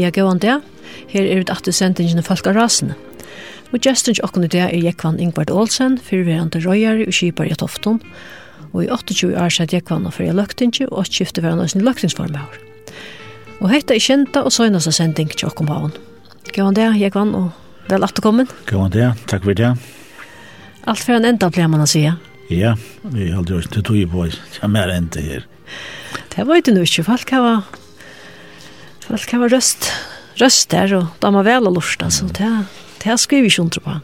Ja, gøy an det. Her er det aftur sendingene folk av rasene. Og gesten til åkken i det er Jekvann Ingvard Olsen, fyrverande røyare og kjipar i Tofton. Og i 28 år sett Jekvann og fyrir løktingi og skifte verandre sin løktingsform av. Og heita i kjenta og søgnast av sending til åkken på hon. Gøy an det, Jekvann, og vel atterkommen. Gøy an det, takk for det. Alt for en enda, pleier man å si, ja. Ja, vi har aldri hørt til tog på, oss. det er mer enda her. Det var ikke noe ikke, folk har Så alt kan røst, røst der, og da må vel og lort, altså. Det, det skriver vi ikke under på.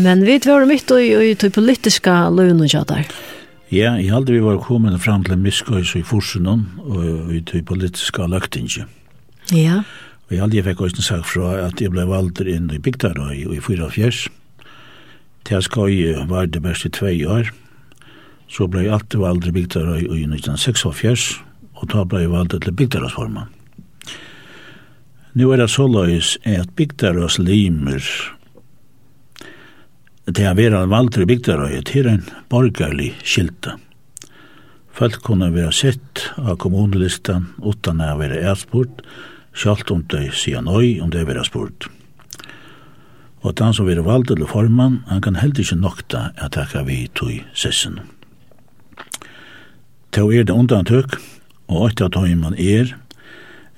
Men vi var mitt i, i, i politiska løgnet der. Ja, i hadde vi var kommet fram til miskøys i Forsunen og i de politiske løgtinget. Ja. Og jeg hadde jeg fikk også en sak fra at jeg ble valgt inn i Bygdarøy i 44. Til Skøy var det beste tvei år. Så ble jeg alltid valgt i Bygdarøy i 1946 og ta blei valde til bygdarasforma. Nå er det så løys at bygdaras limer, til å være valde i bygdarøyet, til en borgerlig skilta. Folk kunne være sett av kommunelistan utan å være etspurt, sjalt om de sier nøy om de være spurt. Og at han som vil valgt til formann, han kan heller ikke nokta at takka vi tog sessen. Til å er det undantøk, og åtta tøyman er,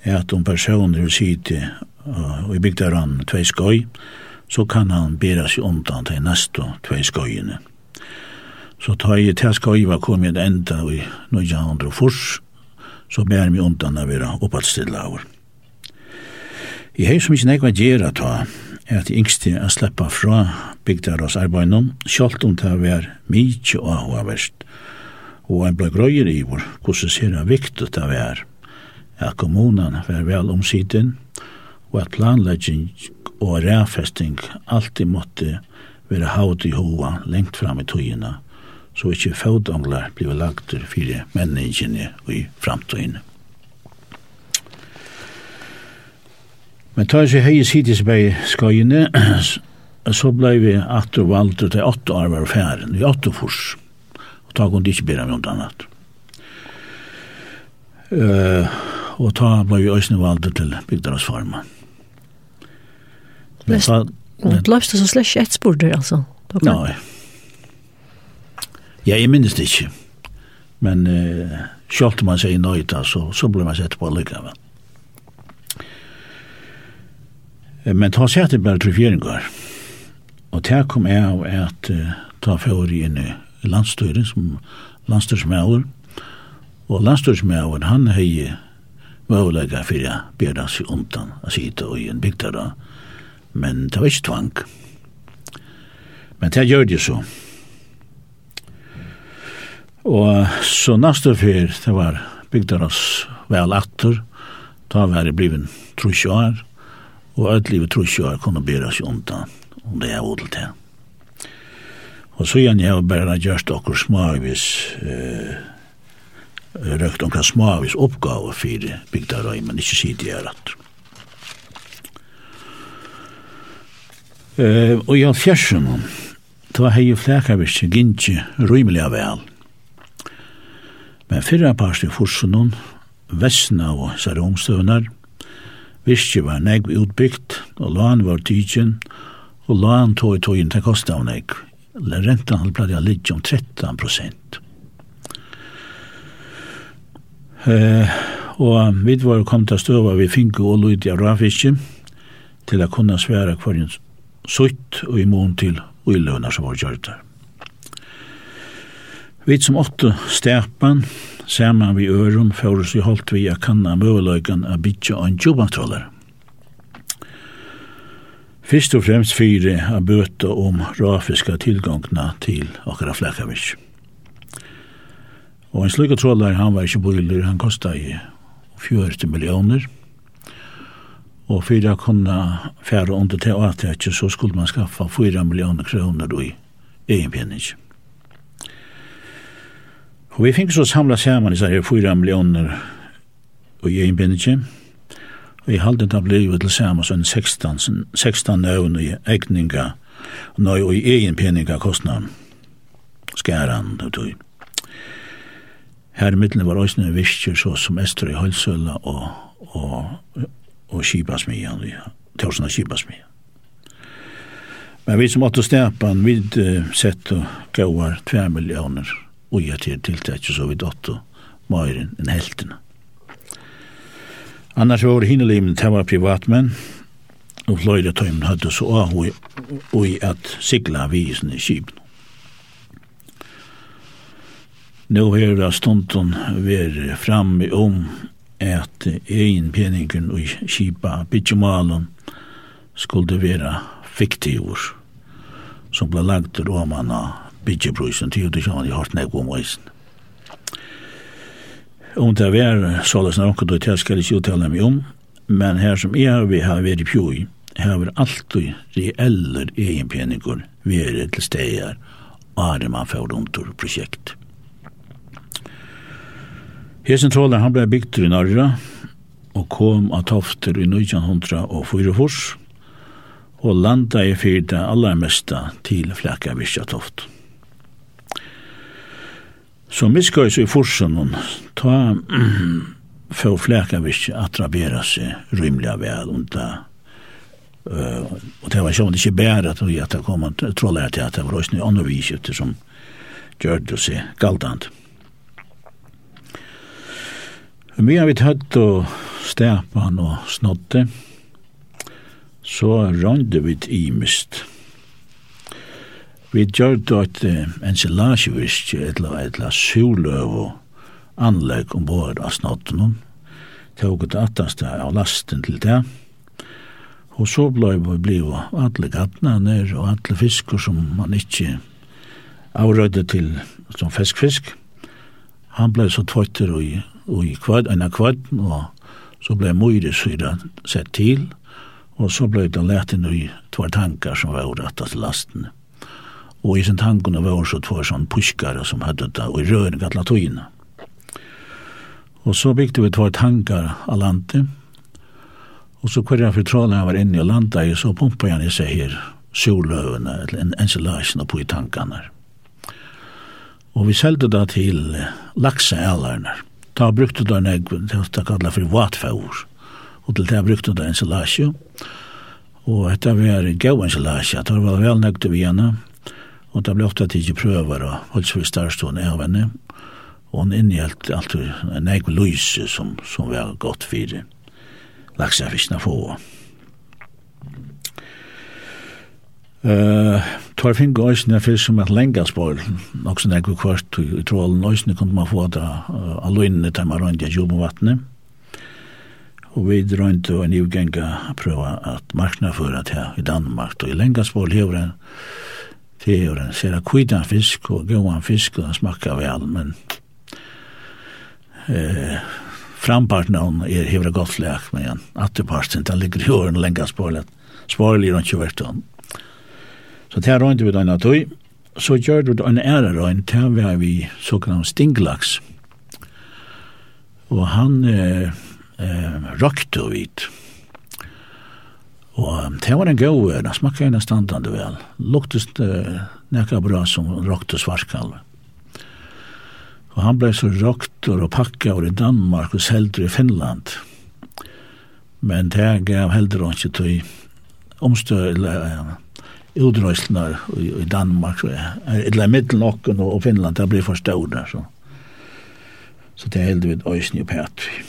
er at om personer sitter og i bygda han tvei skoj, så kan han bera seg undan til neste tvei skojene. Så tar jeg til skoj var kommet enda i 1904, så bærer meg undan av vera oppadstilla av. I hei som ikke nekva gjerra ta, er at yngste er sleppa fra bygdaras arbeidnum, sjalt om det var mykje og avverst, og en blei grøyer i vår, hvordan ser han viktig det er, at kommunen var vel omsiden, og at planlegging og ræfesting alltid måtte være haud i hoa lengt fram i tøyina, så ikkje fødanglar blir lagt til fire menneskene i framtøyene. Men tar seg hei hittis bei skøyene, så blei vi atter valgt til åtte år var færen, i åtte furs ta kunne de ikke bedre meg om det annet. Uh, og ta blei vi òsne valget til bygderas farma. Men ta... Det løpst det så slett ikke et spor der, altså? Nei. Ja, jeg minnes det ikke. Men uh, selv om man sier nøyta, så, så ble man sett på lykkevel. Men ta seg til bare trefjeringer. Og det kom jeg av at uh, ta fjord inn i i landstøyre, som landstøyrsmæver. Og landstøyrsmæver, han hei møvelega fyrir a bjerda seg omtan a sita i en bygdara, men det var ikke tvang. Men det gjør det så. Og så neste fyr, det var bygdaras vel atter, da var det bliven trusjåar, og alt livet trusjåar kunne bera seg omtan, om det er odelt her. Og så igjen jeg bare gjørst okkur smavis, eh, røkt okkur smavis oppgave for bygdarøy, men ikke sier det er at. Eh, og i all fjersen, da har hei jo flækavis gintje rymelig av vel. Men fyrra parst i forsunnen, vestna og sære omstøvnar, Virkje var negv utbyggt, og lan var tidsin, og lan tog i togin til kostavnegv räntan hade blivit lite om 13 procent. Eh, og vi var kommet til støva vi finke og lydde av rafiske til å kunne svære hverjen sutt og imon til uiløvner som var gjørt der. Vi som åtte stepan, saman vi øren, føres i holdt vi a kanna møveløygan a bytja og en jobantroller. Fyrst og fremst fyre a bøta om grafiska tilgångna til okkara flekkavirk. Og en slik trådlar, han var ikke boiler, han kostet i 40 millioner. Og fyrir a kunna færa under til avtrekje, så skulle man skaffa 4 millioner kroner i egen penning. Og vi fikk så samla saman i 4 millioner i egen penning, Vi halde det blei vi til saman sånn 16, 16 nøvn i egninga, nøy og i egen peninga kostnad, skæran, det tog. Her i middelen var òsne virkir så som Estor i Høylsøla og, og, og Kibasmia, ja, Torsna Kibasmia. Men vi som åtte stepan, vi sett og gauar 2 millioner uja til tiltak, så vi dotter mairen enn heltina. Annars var det hinelimen, det var privatmenn, og fløyre tøymen hadde så og i at sigla visen i kipen. Nå er det stunden vært framme om at egen peningen og kipa bytjemalen skulle være fiktivur som ble lagt til av bytjebrøysen til det kjenne i hartnegg om veisen om det var således noe, det jeg skal ikke uttale meg om, men her som jeg har vi har vært i pjoi, har vi alltid reelle egenpenninger vært til steder, er man får til prosjekt. Hesen trålen han ble bygd i Norra, og kom av tofter i 1900 og Fyrefors, og landa i fyrta allermesta til flakka visja toft. Så miskøys i forsunnen, ta få for flækavisk attrabera seg rymliga vel, og da Uh, og det var sjående ikke bære at at det kom en trollere til at det var også noe andre vikjøpte som gjør det å se galdant. Vi har vidt høtt og stepan og snodde, så rønde vi imist. Vi gjør døyt en silasjevisk etla etla sjuløv og anlegg ombord av snotten tog et attast av lasten til det. Og så ble vi bliva alle gattene ned og alle fisker som man ikke avrødde til som fiskfisk. Han ble så tvøytter og, og i kvad, av kvad, og så ble møyre syra sett til, og så ble det lett inn i tvær tankar som var rettet til lasten. Og i sin tankene var hun så tvær sånn puskare som hadde det, og i røren gattla latoina. Og så bygde vi tvær tankar av landet, og så kvar jeg fortrådde jeg var inne i landet, og så pumpet jeg seg her, soløvene, eller ensilasjene på i tankene. Og vi selte det til laksealerne. Da brukte det en egg, det kallet for vatfavur, og til det brukte det ensilasje, og etter vi er gau ensilasje, det var vel nøgte vi henne, Og det ble ofte at jeg prøver og holdt seg i starstående av henne. Og hun innhjelt alltid en egen lyse som, som var godt for laksafiskene få. Uh, tar Gøysen er fyrst som et lenga spår, nok som ekkur kvart i trålen nøysene kunne man få da uh, alunne til man røyndi a jubom. Og vi røyndi og en ivgenga prøva at markna fyrir at her i Danmark og i lenga spår hever en det er jo den ser kvidan fisk og gåan fisk og den smakar vel, men eh, framparten av er hevra gott lek, men atterparten, den ligger i åren lenge spårlet. Spårlig er ikke vært han. Så det her røynte vi denne tøy. Så gjør du en ære røynt, det var vi såkalt stinglaks. Og han eh, eh, røkte vidt. Og det var en gode, det smakka en standande vel. Luktes uh, nekka bra som råkte svarkalve. Og han blei så råktor og pakka over i Danmark og seldur i Finland. Men det gav heldur han ikke til omstøyla uh, udrøyslunar i, i Danmark. Eller middelnokken og Finland, det blir for stående. Så, så det heldur vi øysni og Petri.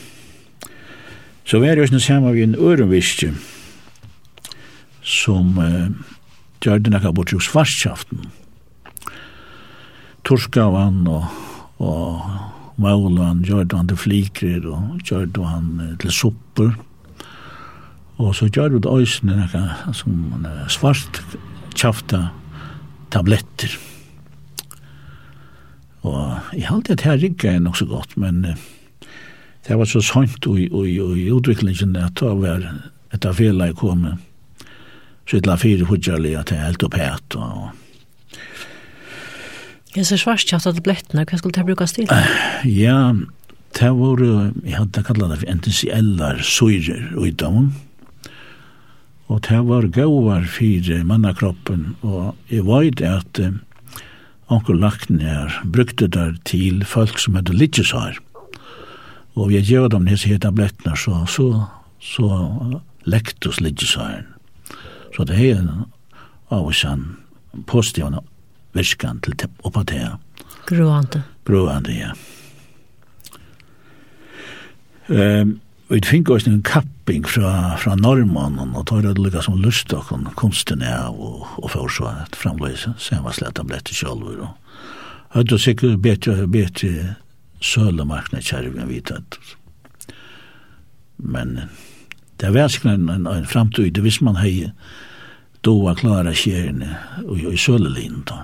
Så vi er jo saman vi en ørenviskje som eh, gjør det nekka bort hos farskjaften. Torska og, og maul han gjør det han til flikrer og gjør det han til sopper. Og så gjør det øysene nekka som svart kjafta tabletter. Og jeg halte at her rikka er nok så godt, men det var så sant i, i, i utviklingen at det var etter fela jeg kom med sittla fire hudjarliga til helt opp hæt. Og... Jeg ser svarskjatt at blettene, hva skulle det brukes til? Ja, det var, jeg hadde kallat det for intensiellar syrer og dagen. Og det var gauar for mannakroppen, og jeg vet at eh, onkel Lackner brukte det til folk som hadde litjesar. Og vi gjør dem disse tablettene, så, så, så lektus litjesaren. Så det er en av oss en positiv viskan til oppa det. Gråande. Gråande, ja. Um, vi fikk oss en kapping fra, fra normannen, og tar det lukka som lust og kunsten er og, og for så at framløse, sen var slett han blett i. Og hadde sikkert bedre, bedre sølemarkene kjærlig enn vi tatt. men det var sikkert en, en, en framtid, det visste man hei då att klara skärne och i Sölelin då.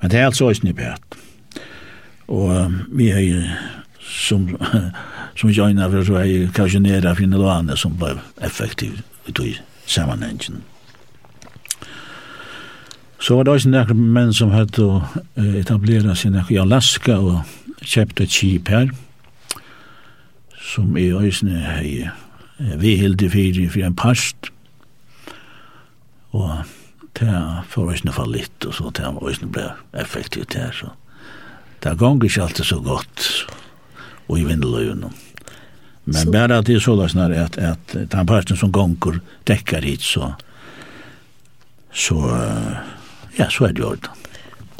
Men det är alltså inte bärt. Och vi har ju som som joinar för så är ju kanske nära finna då andra som var effektiv i sammanhangen. Så var det også nekker menn som hadde å etableret seg nekker i Alaska og kjøpte et kjip her, som i Øysene hei vi hilde fyrir for en parst, Og det får ikke noe litt, og så det var ikke noe effektivt her, så det gong ikke alltid så godt, og i vindeløyene. Men så... bare at det er så løsene er at, at den parten som gonger dekker hit, så, så ja, så er det jo det.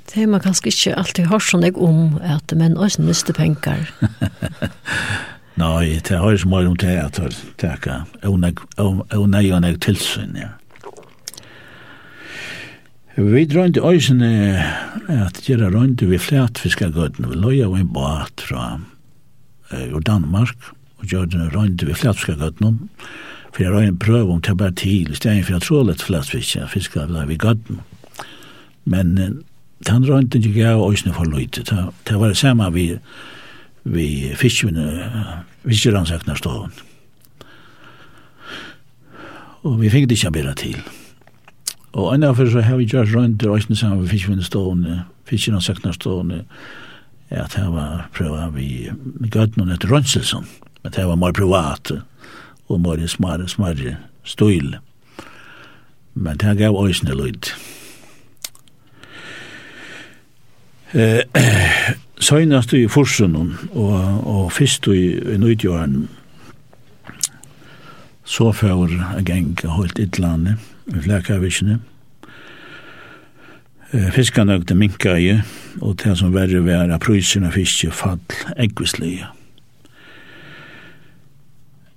Det er man kanskje ikke alltid hørt sånn jeg om, at menn også mister penger. Nei, det har jo som om det at det er ikke, og nei, og nei, tilsyn, ja. Vi drønte øysene at gjøre rønte vi flætfiskagøtten. Vi løy av en båt fra uh, Danmark og gjør den rønte vi flætfiskagøtten. For jeg røy en prøv om til bare til, i stedet for jeg tror litt flætfisk, jeg vi gøtten. Men uh, den rønte gikk jeg øysene for løyte. Det var det samme vi, vi fiskeransøkner stående. Og vi fikk det ikke bedre til. Og anna for så har vi gjort rundt i Øysten sammen med fiskvinnestående, fiskvinna søknarstående, at det var prøva vi vi gøtt noen etter Rønselsen, men det var mer privat og mer smarre, smarre støyl. Men det gav Øysten lyd. Eh, Søgnast i Forsunnen og, og fyrst i, i Nøydjøren, så får jeg gang holdt i landet, i Fiskene økte minka i, og det som verre var at prøysen av fiske fall eggvislige.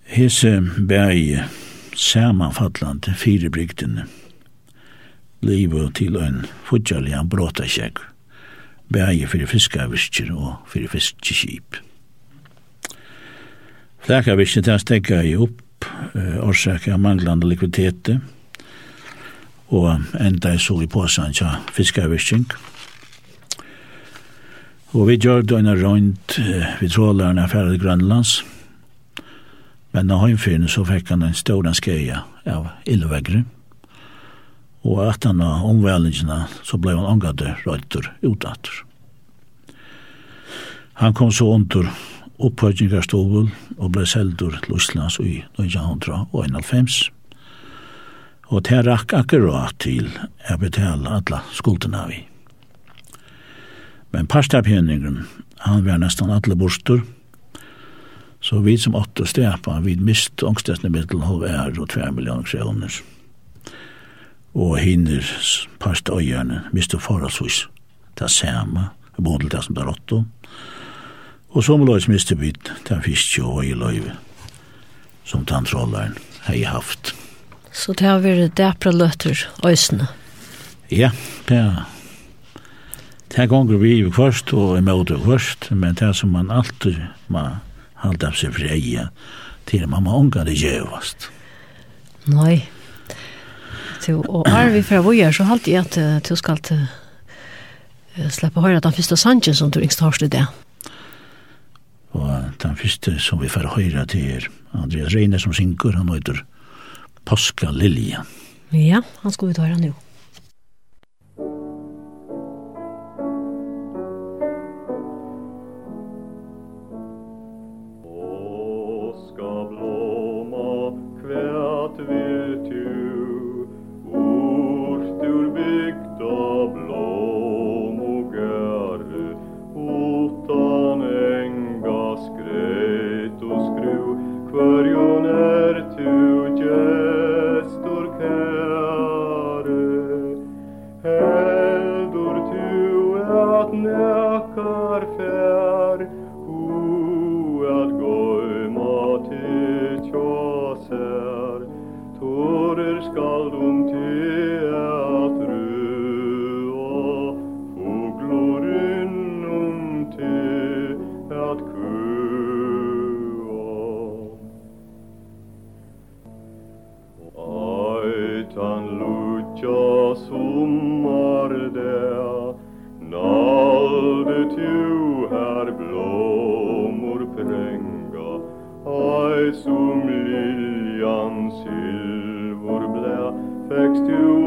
Hese bæg samanfallande fire brygdene. Livet til en fudjallig han bråta kjegg. Bæg fyrir fiskavisker og fyrir fiskeskip. Flakavisker til han stegga i opp, årsaker av manglande likviditet, og enda så i påsan tja fiskarvisking. Og vi gjør døgnet rundt eh, vi trålerne færre Grønlands, men av heimfyrene så fikk han en stor skeia av illvegre, og at han av omvælingene så ble han angade røyter utatter. Han kom så under opphøytingarstovel og ble seldur til Oslands i 1991 og det rakk akkurat til å betale alle skuldene vi. Men parstaphenningen, han var nesten alle borster, så vi som åtte stepa, vi mist ångstestene middel hov er og 2 millioner kroner. Og hinner parstøyerne miste forholdsvis det samme, både det som det råttet, Og som løys miste byt, den fisk og i løyve, som tantrollaren hei haft. Så det har vært dæpra løtter, øysene. Ja, det er. Det er gonger vi i kvørst og i måte kvørst, men det er som man alltid må halda av seg freie til man må unga det gjøvast. Nei. Så, og er vi fra vojer, så halte jeg at du skal til släppa höra den första sanchen som du ringst har det. Og den første som vi får høyra til er Andreas Reine som synger, han heter Påska Lilja. Ja, han skal vi ta høre nå. silverblad fäckst du?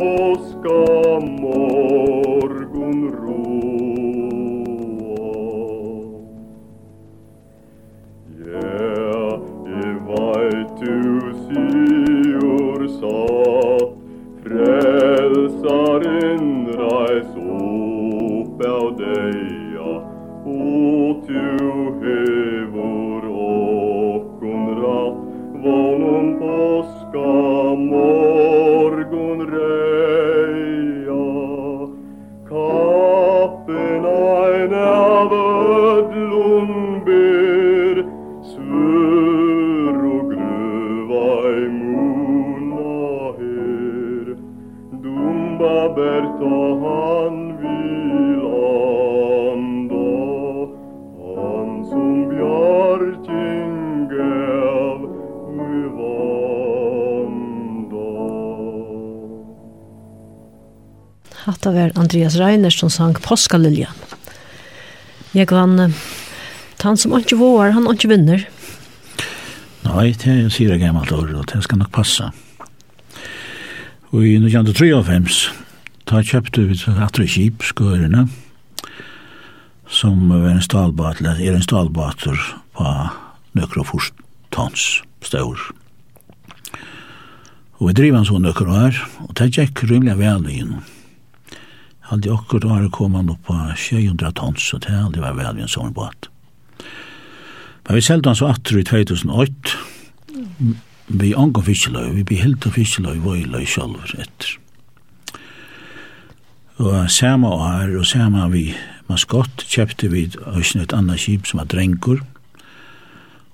og hatta var Andreas Reiner som sang Påskaliljan. Jeg vann, han som ikke vågar, han ikke vinner. Nei, det er en jeg gammelt år, og det skal nok passa. Og i 1953, da kjøpte vi atre kjip, skørene, som er en stalbat, eller er en stalbater på nøkra tons, stør. Og vi driver en sånn nøkro her, og det gikk rymlig vel i noen. Hadde akkurat vært kommet opp på 200 tons, så det hadde vært veldig en sånn båt. Men vi selte han så atter i 2008, vi ankom fiskeløy, vi behilt av fiskeløy, vi løy selv etter. Og samme år, og samme vi maskott, kjøpte vi et annet skip som var drengur,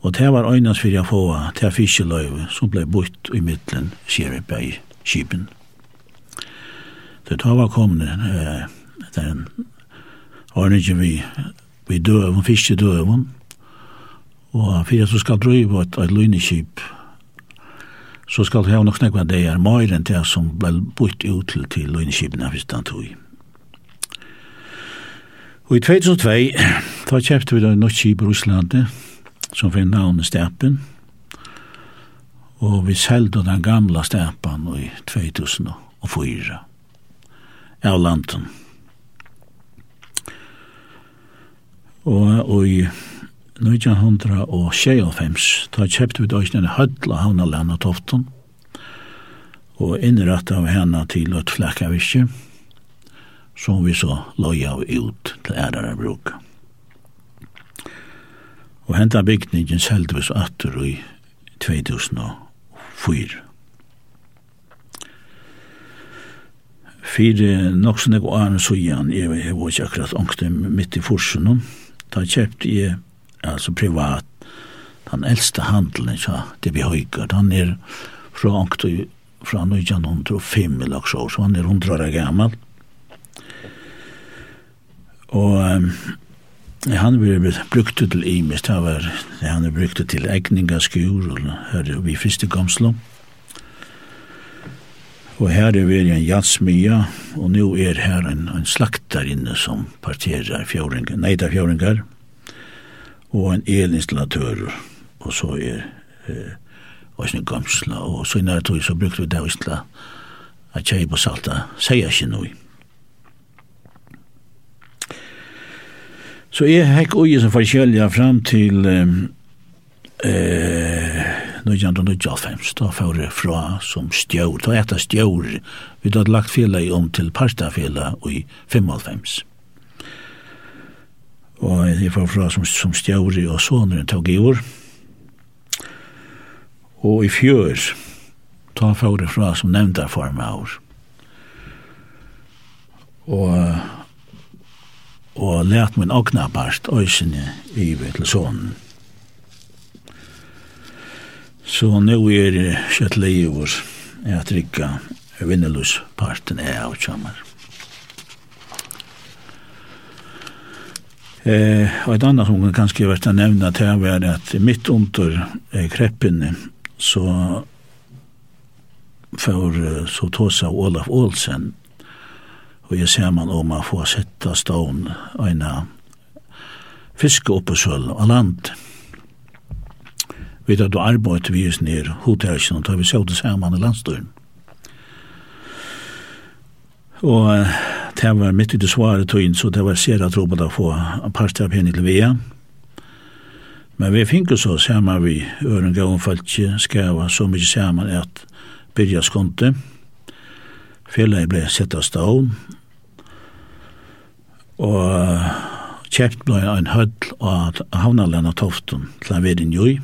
og det var øynast for jeg få til fiskeløy som ble bort i middelen, sier vi på skipen. Det tar var kommet eh, den ordningen vi, vi døven, fiske døven, og fyrir så skal drøyva et, et lyneskip, så skal det ha nok snakka det er mer enn det som ble bort ut til, til lyneskipene hvis den tog. Og i 2002, da kjøpte vi da nok skip i Russland, som fikk navnet Stepen, og vi selgde den gamla Stepen i 2004 av landen. Og i 1996, da kjøpte vi døgnet en hødl av Havnaland og Tofton, og innrett av henne til et flekkaviske, som vi så løya ut til ærere bruk. Og hentet bygningen selgte vi så atter i 2004. Fyrir nok som jeg var en søgjen, jeg var ikke akkurat ångte midt i forsen, da kjøpte jeg, altså privat, den eldste handelen, ja, det vi høyger, han er fra ångte, fra 1905 eller så, så han er 100 år gammel. Og um, han blir brukt til imist, han, var, han er brukt til egninga egningaskur, og her er vi første gomslom, Og her er vi en jansmia, og nå er her en, en slaktar inne som parterer nei neida fjøringar, og en elinstallatør, og så er eh, også en gamsla, og så innan tog så brukte vi det også at kjei på salta, sier ikke noe. Så jeg hekk ui som forskjellige fram til eh, eh 1995, da får jeg fra som stjør, da etter stjør, vi hadde lagt fjellet om til Parstafjellet i 95. Og jeg får fra som, som stjør, og sånne tog i år. Og i fjør, ta får jeg fra som nevnte for meg år. Og og let min agnapast øysene i til sonen. Så nå er kjøttleie vår at rikka vinnelusparten er av kjammer. Eh, og et annet som kan kanskje vært å nevne til er at mitt under eh, kreppene så for så tåsa Olaf Olsen og jeg ser man om å få sette stån og en fiske oppe selv av landet vet at du arbeidet vi just hotelsen og tar vi så det sammen i landstøren. Og det var mitt i det svaret tog inn, så det var sere at råpet å få parter av henne til via. Men vi fikk så sammen vi øren gav om folk skava så mye sammen at byrja skonte. Fjellet ble sett av stål, Og kjeft ble en høll av havnalene av toften til han ved en jord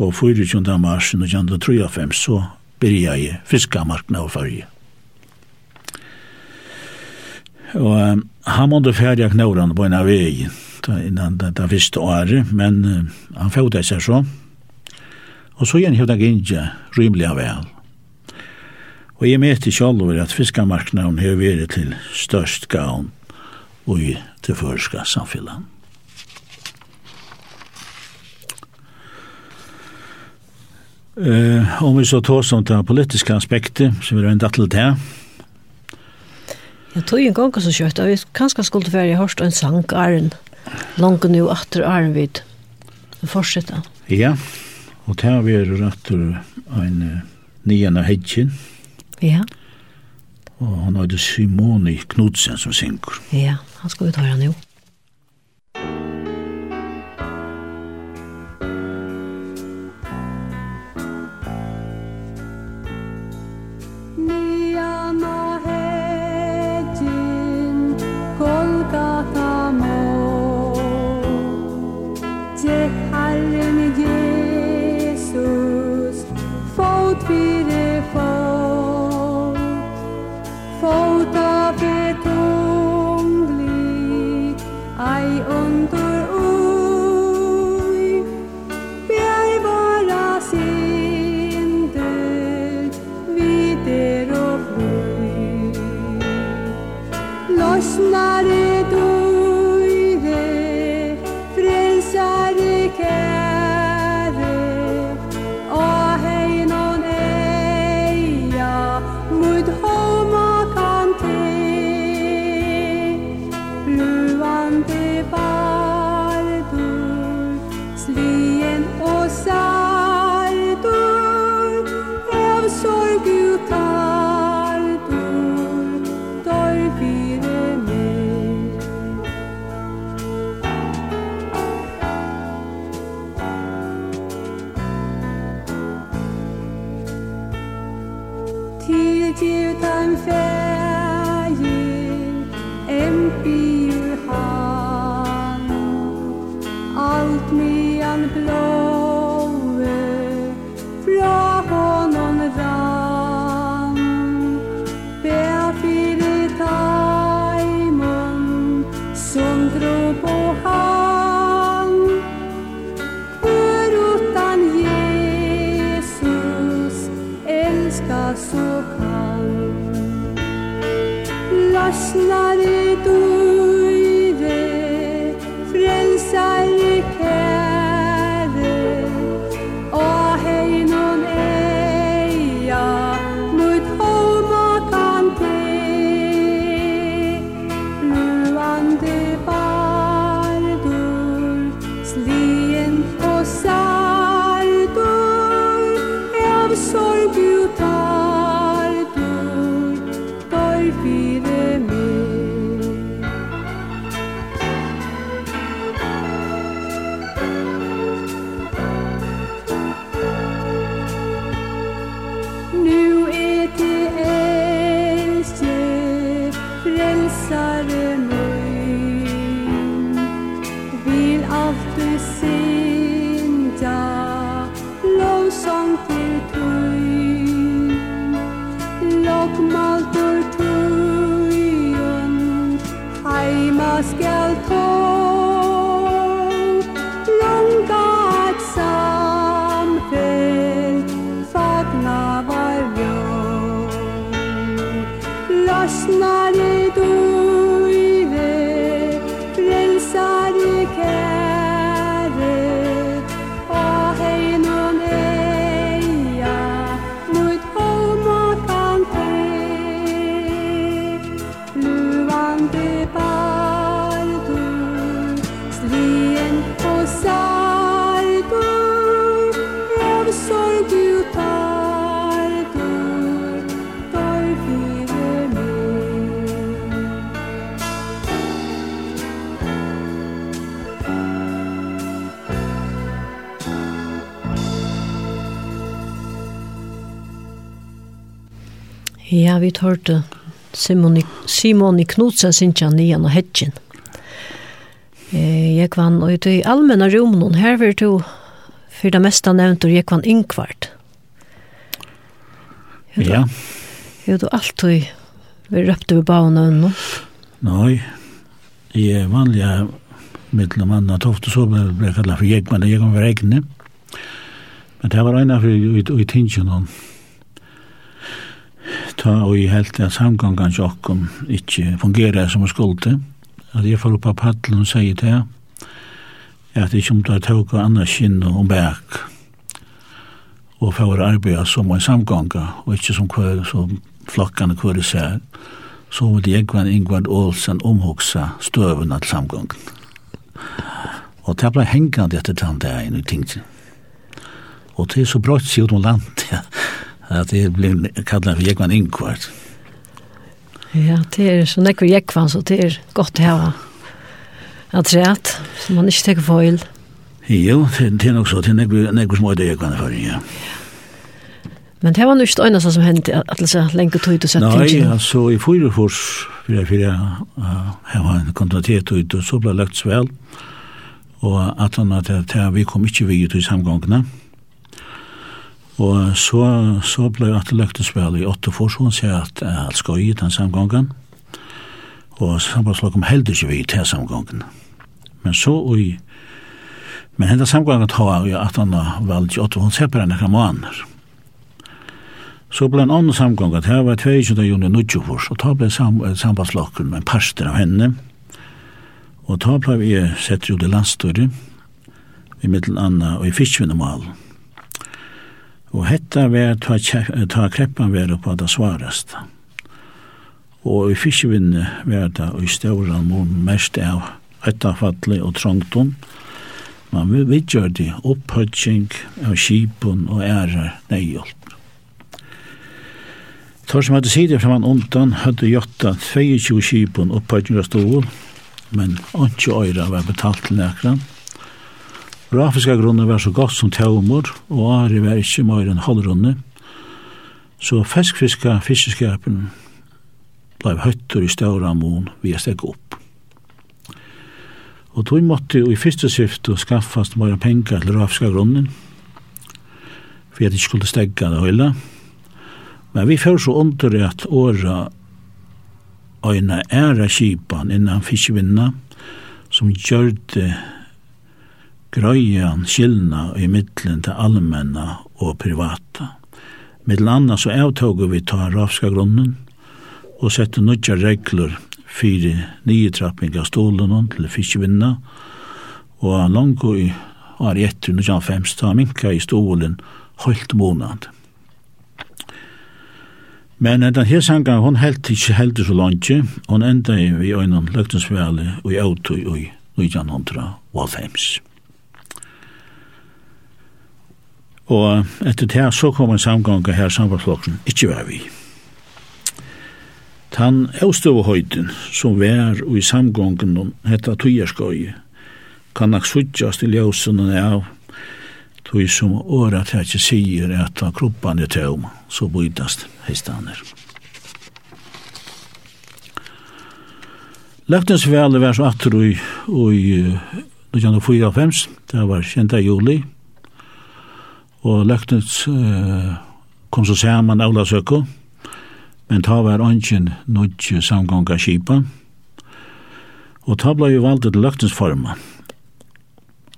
og 24. mars 1935 så byrja jeg fiskamarkna og farge. Og um, han måtte ferja knåren på en av vei innan det, det første året, men uh, han fjóta seg så. Og så igjen jeg ikke rymelig av vel. Og jeg møtte ikke alvor at fiskamarknaden har vært til størst gavn og til førska samfunnet. Eh, om vi så tar sånt det politiska aspekter som vi har ända till det Jag tog en gång så kött och vi kanske skulle vara i hörst en sank arn långt nu åter arn vid fortsätta. Ja. Och det har vi rätt en nian av hedgen. Ja. Og han hadde Simoni Knudsen som synker. Ja, han skal vi ta han jo. vi hørte Simon, Simon Knudsen synkja nian og hedgen. Eh, jeg kvann, og i allmenna romen, her vil du for det meste nevnt, og jeg kvann inkvart. Ja. Er du alltid vi røpte ved bauen og nå? Nei, jeg er vanlig mittel mittlom anna tofte så ble jeg kallet for jeg, men jeg kom for egne. Men det var en av i, i, i tingene, ta og i helt at samgangan jokkum ikkje fungerer som er skulde. At jeg får opp av paddelen og sier det, at jeg kommer til å og anna kinn og bæk og får arbeid som en samganga og ikkje som kvar, som flokkane kvar i sær, så vil jeg Jegvan Ingvard Olsen omhoksa støvuna til samgangen. Og det ble hengande etter tann dagen i ting. Og det er så brått sier om landet, ja at det blir kallet for Jekvann Inkvart. Ja, det er så nekker Jekvann, så det er godt å ha at rett, så man ikke tenker foil. Jo, det er nok så, det er nekker små det Jekvann for, ja. Men det var nu ikke øynene som hendte, at det er lenge tog ut og sett tingene. Nei, altså, i fyra fors, fyra fyra, her var en kontinuitet ut, og så ble lagt svel, og at han at vi kom ikke vidt ut i samgångene. Og så, så ble jeg til løktespel i åtte for, så hun sier at alt skal gi den samgången. Og samgångslaget heldig ikke vi til samgången. Men så og Men hendan samgången tar jeg at han valgt i åtte, hun ser på den ekra måneder. Så ble en annen samgång at her var 22. juni Nudjofors, og da ble sam, sambandslokken med en parster av henne, og da ble vi sett jo det landstøyre, i middelen anna og i fiskvinnemalen. Og hetta var ta, ta kreppan var oppa det svarast. Og i fiskevinne var det i stauran mun mest av ettafattelig og trongton. Man vidgjørdi opphøtsing av kipun og ærar neihjulp. Tor som hadde sider fram han undan hadde gjotta 22 kipun opphøtsing av stål, men 8 øyra var betalt til nekran. Grafiska grunnen var så godt som tjaumur, og ari var ikkje meir enn halvrunne. Så feskfiska fiskeskapen blei høyttur i ståra mån vi er steg opp. Og tog måtte i fyrste syft å skaffast meir pengar til grafiska grunnen, for at ikkje skulle stegga det høyla. Men vi fyrir så under at åra øyna æra kipan innan fiskevinna, som gjør det grøyan skilna i mittlen til allmenna og privata. Mittl anna så avtog vi ta rafska grunnen og sette nødja regler fyrir nye av stålen til fiskevinna og lango i år etter 1905 ta minka i stolen holdt månad. Men den her sangen, hon helt ikke heldig så langt, hon enda i vi øynene løgtingsvele og i autoi og i 1905. Og etter det så kom en samgånga her sambandsflokken, ikkje var vi. Tan Østøvehøyden, som var og i samgången, hetta Tujerskøy, kan nok suttjast i ljøsene av tog som året her ikke sier at av kroppen er tøm, så bøydast heistaner. Løgtens vel var så atter i, i 1994, det var kjent av juli, og løgnet uh, kom så saman av søkko, men ta var ønsken nødje samgånga kipa, og ta blei valgt til løgnes forma.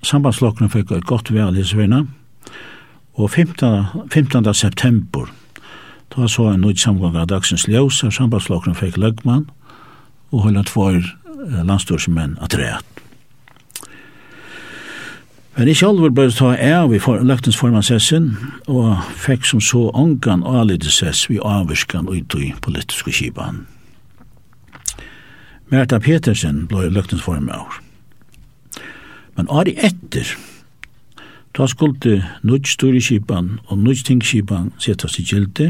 Sambandslokkene fikk et godt vel i svinna, og 15. 15. september, ta så en nødje samgånga dagsens ljøs, og sambandslokkene fikk løgman, og holdt for landstorsmenn at rett. Men jeg alvor ble ta av i for, løktens formansessen, og fikk som så ångan avledelses vi avvirskan ut i politiske kibanen. Merta Petersen ble løktens formavr. Men ari etter, da skulle nødj storeskipan og nødj tingskipan setas i gildi,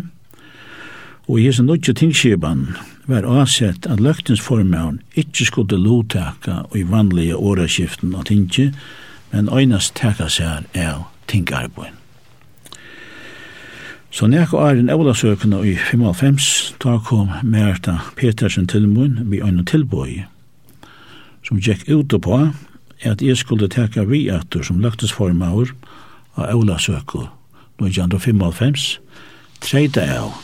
og i hese nødj tingskipan var avsett at løktens formavr ikke skulle lovtaka og i vanlige åraskiften av tingskipan men øynast teka seg av tingarboen. Så nekko æren Eulasøkene i 55, da kom Merta Petersen til mun vi øyne tilbøy, som gikk ut på at jeg skulle teka vi etter som løgtesformaur av Eulasøkene i 1955, treida av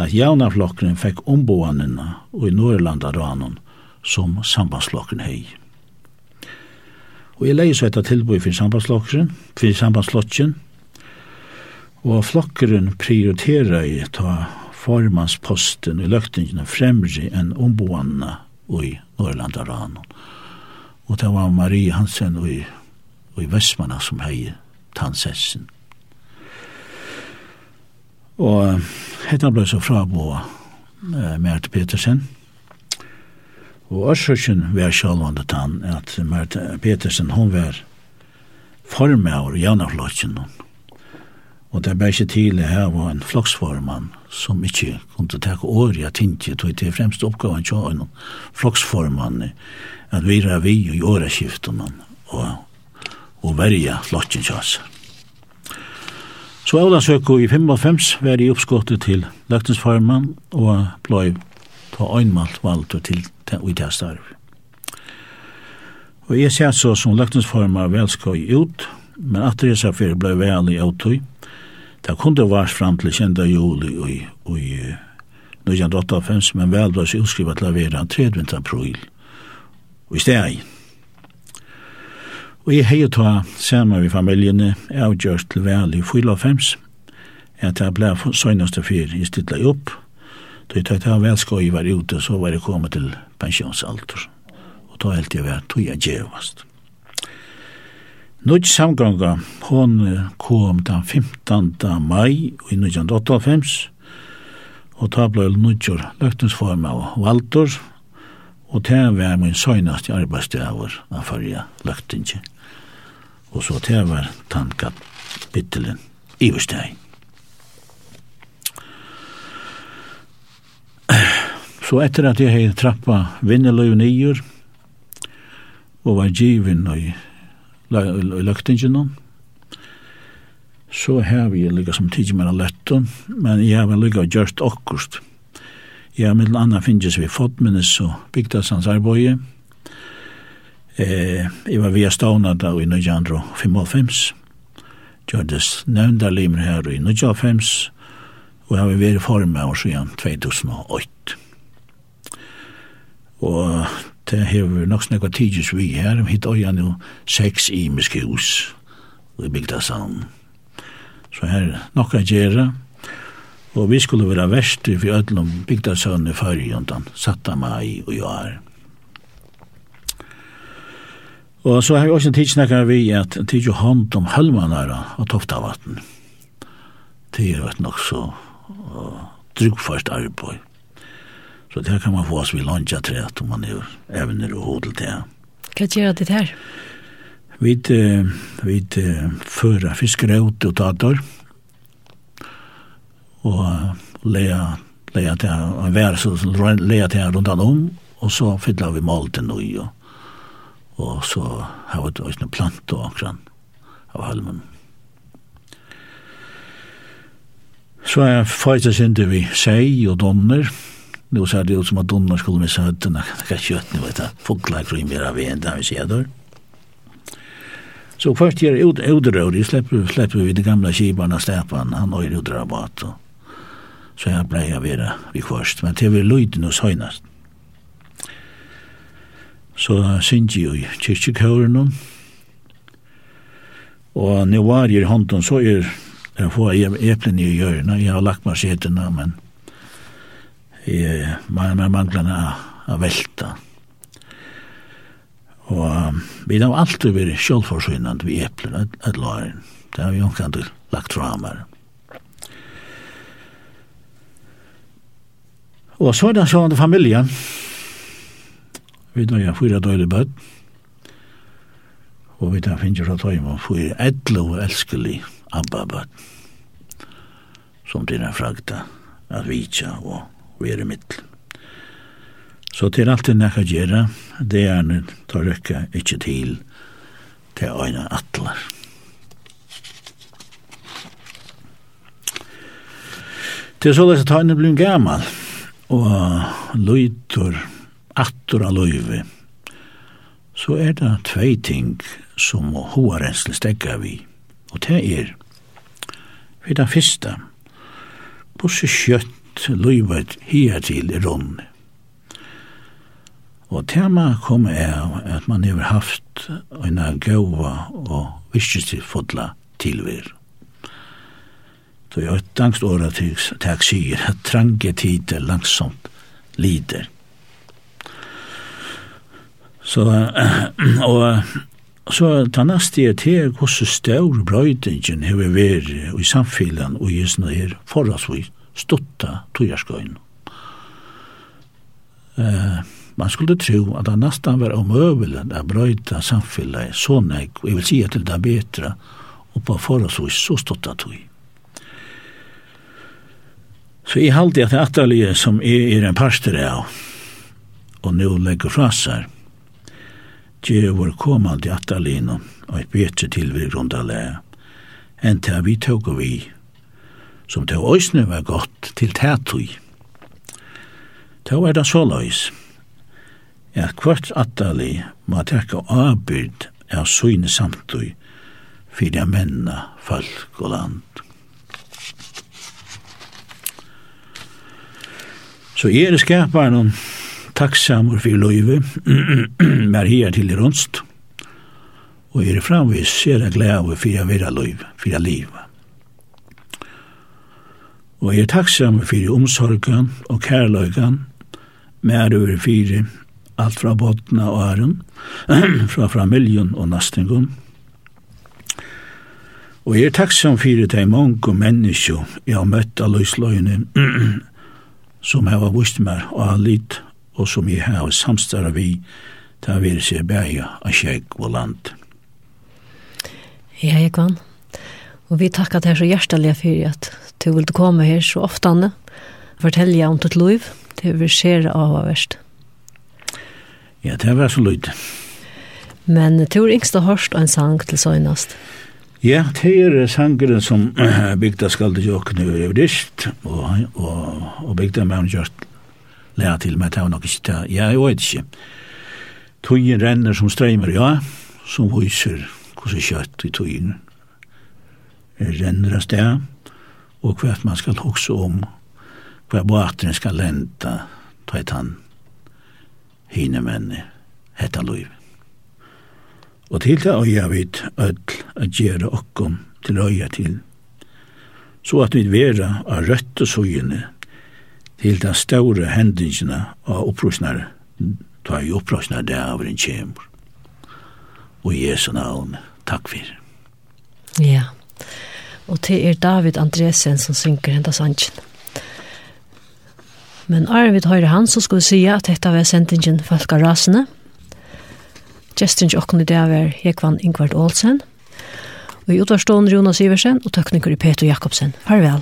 at jaunaflokkeren fikk omboanene og i Norrlanda ranon som sambandsflokkeren hei. Og jeg leier så etter tilbøy for sambandslokkeren, for sambandslokkeren, og flokkeren prioriterer i ta formansposten i løktingene fremri enn omboende i Norrland Og det var Marie Hansen i, i Vestmanna som hei tansessen. Og hetta ble så frabå eh, Mert Petersen, Og Ørsøkjen var sjálvande tann at Marta Petersen, hon var formavur i Janaflotjen. Og det var ikke tidlig her var en floksformann som ikke kunne takke året av tinget, og det er fremst oppgaven til en floksformann at vi er vi i åreskiften og, og verja flotjen til oss. Så Ola Søko i 55 var i oppskottet til løgtingsformann og blei ta øynmalt valgt og til i det starv. Og jeg ser så som løgtensformer vel skal ut, men at det er fyrir blei vel i autoi. Det kunne vars fram til kjenda juli og i, og i 1958, men vel var seg utskrivet til å være 30. april og i steg. Og jeg heier ta sammen med familjene avgjørst til vel i 1954, at jeg blei søgnaste fyr i stilla opp, Då jag tar vänskoj var ute så var det kommit till pensionsalter. Och då helt jag var tog jag gevast. Nudge samgånga, hon kom den 15. maj i 1985 og ta blei nuttjur løgtensform av Valdur og det var min søgnast arbeidsdagur av fyrja løgtensje. og så det var tankat bittelen i Så etter at jeg hei trappa vinneløy nyer, og var givin i løgtingene, så hei vi lykka som tidsi mer letton, men jeg hei lykka gjørst okkurst. Jeg hei mittel anna finnes vi fotminnes og bygdagsans arboi, Eh, jeg var via stavna da i 1955, gjørdes nevnda limer her i 1955, og jeg har vært formet år siden 2008. Og det hever nok snakka tidsis vi her, hitt øya jo seks imiske hus i bygda sand. Så her nokka gjerra, og vi skulle være verst i ødlom bygda sand i fyrjundan, satta mai og jar. Og så har vi også tidssnakkar vi at tidsi hånd om hølmanara og toftavatten. Det er et nok så drugfast arbeid Så det kan man få oss vid lunch att om man är även när du hodel det. Vad gör det här? Vi vid förra fiskare ut och tator och lea lea till en vers så lea till runt om och så fylla vi malten och i och så har vi också en plant och akran av halmen. Så er fajta det vi säger og donner, Nu ser det ut som att donnar skulle missa hötterna. Det kan kött nu vet jag. Fåglar kring mer av en där vi ser där. Så först ger ut Oderod, släpper, släpper vi de gamla kibarna stäpan. Han har ju drabat. Och, så här blev jag vera vi först. Men det var löjden hos höjnast. Så syns ju i kyrkjekåren. Och nu var jag i hånden så är jag får äpplen i görna. Jag har lagt mig seterna men i man, man manglar na a velta. Og um, vi har alltid vært sjølvforsynende ved epler, et, et løgn. Det har vi jo ikke lagt fram her. Og så er det sånn familien. Vi har fyra døyde bød. Og vi har finnet fra tøyma fyra etle og elskelig abba bød. Som til den fragta at vitja og og er i middel. Så til alt det nekka gjerra, det er nu tar røkka ikkje til til øyne atler. Til så leser tøyne blir gammal, og løytur, attor av løyve, så er det tvei ting som hoa rensle stegga vi, og det er, for det første, på skjøtt alt løyvet her til i rån. Og tema kom er at man har haft en gåva og visst til fotla tilvir. Så jeg har et angst dangsåra til jeg sier at trange tider langsomt lider. Så, og så ta neste er til hvordan stør brøydingen har vært i samfunnet og i sånne her forholdsvis stutta tujarskøyn. Eh, man skulle tro at det nesten var omöjligt att brøyta samfunnet så nek, og jeg vil si at det er bättre, och på förhållsvis så stutta tuj. Så jeg halte at det atterlige som er, er en parster av, og nå legger fra seg, gjør vår kommande atterlige og et bedre tilvirgrundalega enn til vi tog og vi som det òsne var godt til tætui. Det er det så løys, at hvert attali må teka avbyrd av søgne samtui fyrir menna, folk og land. Så jeg er skaparen om takksamur fyrir løyve, mer her til i runst, og jeg er framvis, jeg er glad over fyrir vera løyve, fyrir liv og er takksam fyrir omsorgan og kærløygan, mer over fyrir alt fra botna og æren, fra familjen og nastingun. Og jeg er takksam fyrir de mange mennesker jeg har møtt av løysløyene som jeg har vist meg og har litt og som jeg har samstara vi til å være seg bæja av kjegg og land. Ja, jeg kan. Og vi takkar deg så hjertelig for at du vil komme her så ofte, fortelle om ditt liv, det vil skje av hva verst. Ja, det var så lyd. Men du er yngste hørst en sang til søgnast. Ja, det er sangeren som bygda skal til jøkken i Øvrist, og, og, og bygda med han kjørt lea til meg, det var nok ikke det, ja, jeg vet ikke. Tøyen renner som streimer, ja, som viser hvordan kjøtt i tøyen renner av sted, og hva man skal hugsa om hva båten skal lente, ta et han, hine menne hetta loiv og til det øya vit öll at gjere okkom til øya til. Så at vi vera av røtte søgjene til den større hendingene av opprøsnare ta i opprøsnare det av en kjemur og i Jesu navn takk fyrir. Ja. yeah. Og det er David Andresen som synker hentas sangen. Men Arvid vi høyre han, så skulle vi si at dette var sendingen Falka Rasene. Gjesten til åkken i dag var Hekvann Ingvard Olsen. Og i utvarstående Jonas Iversen og tøkninger i Peter Jakobsen. Farvel.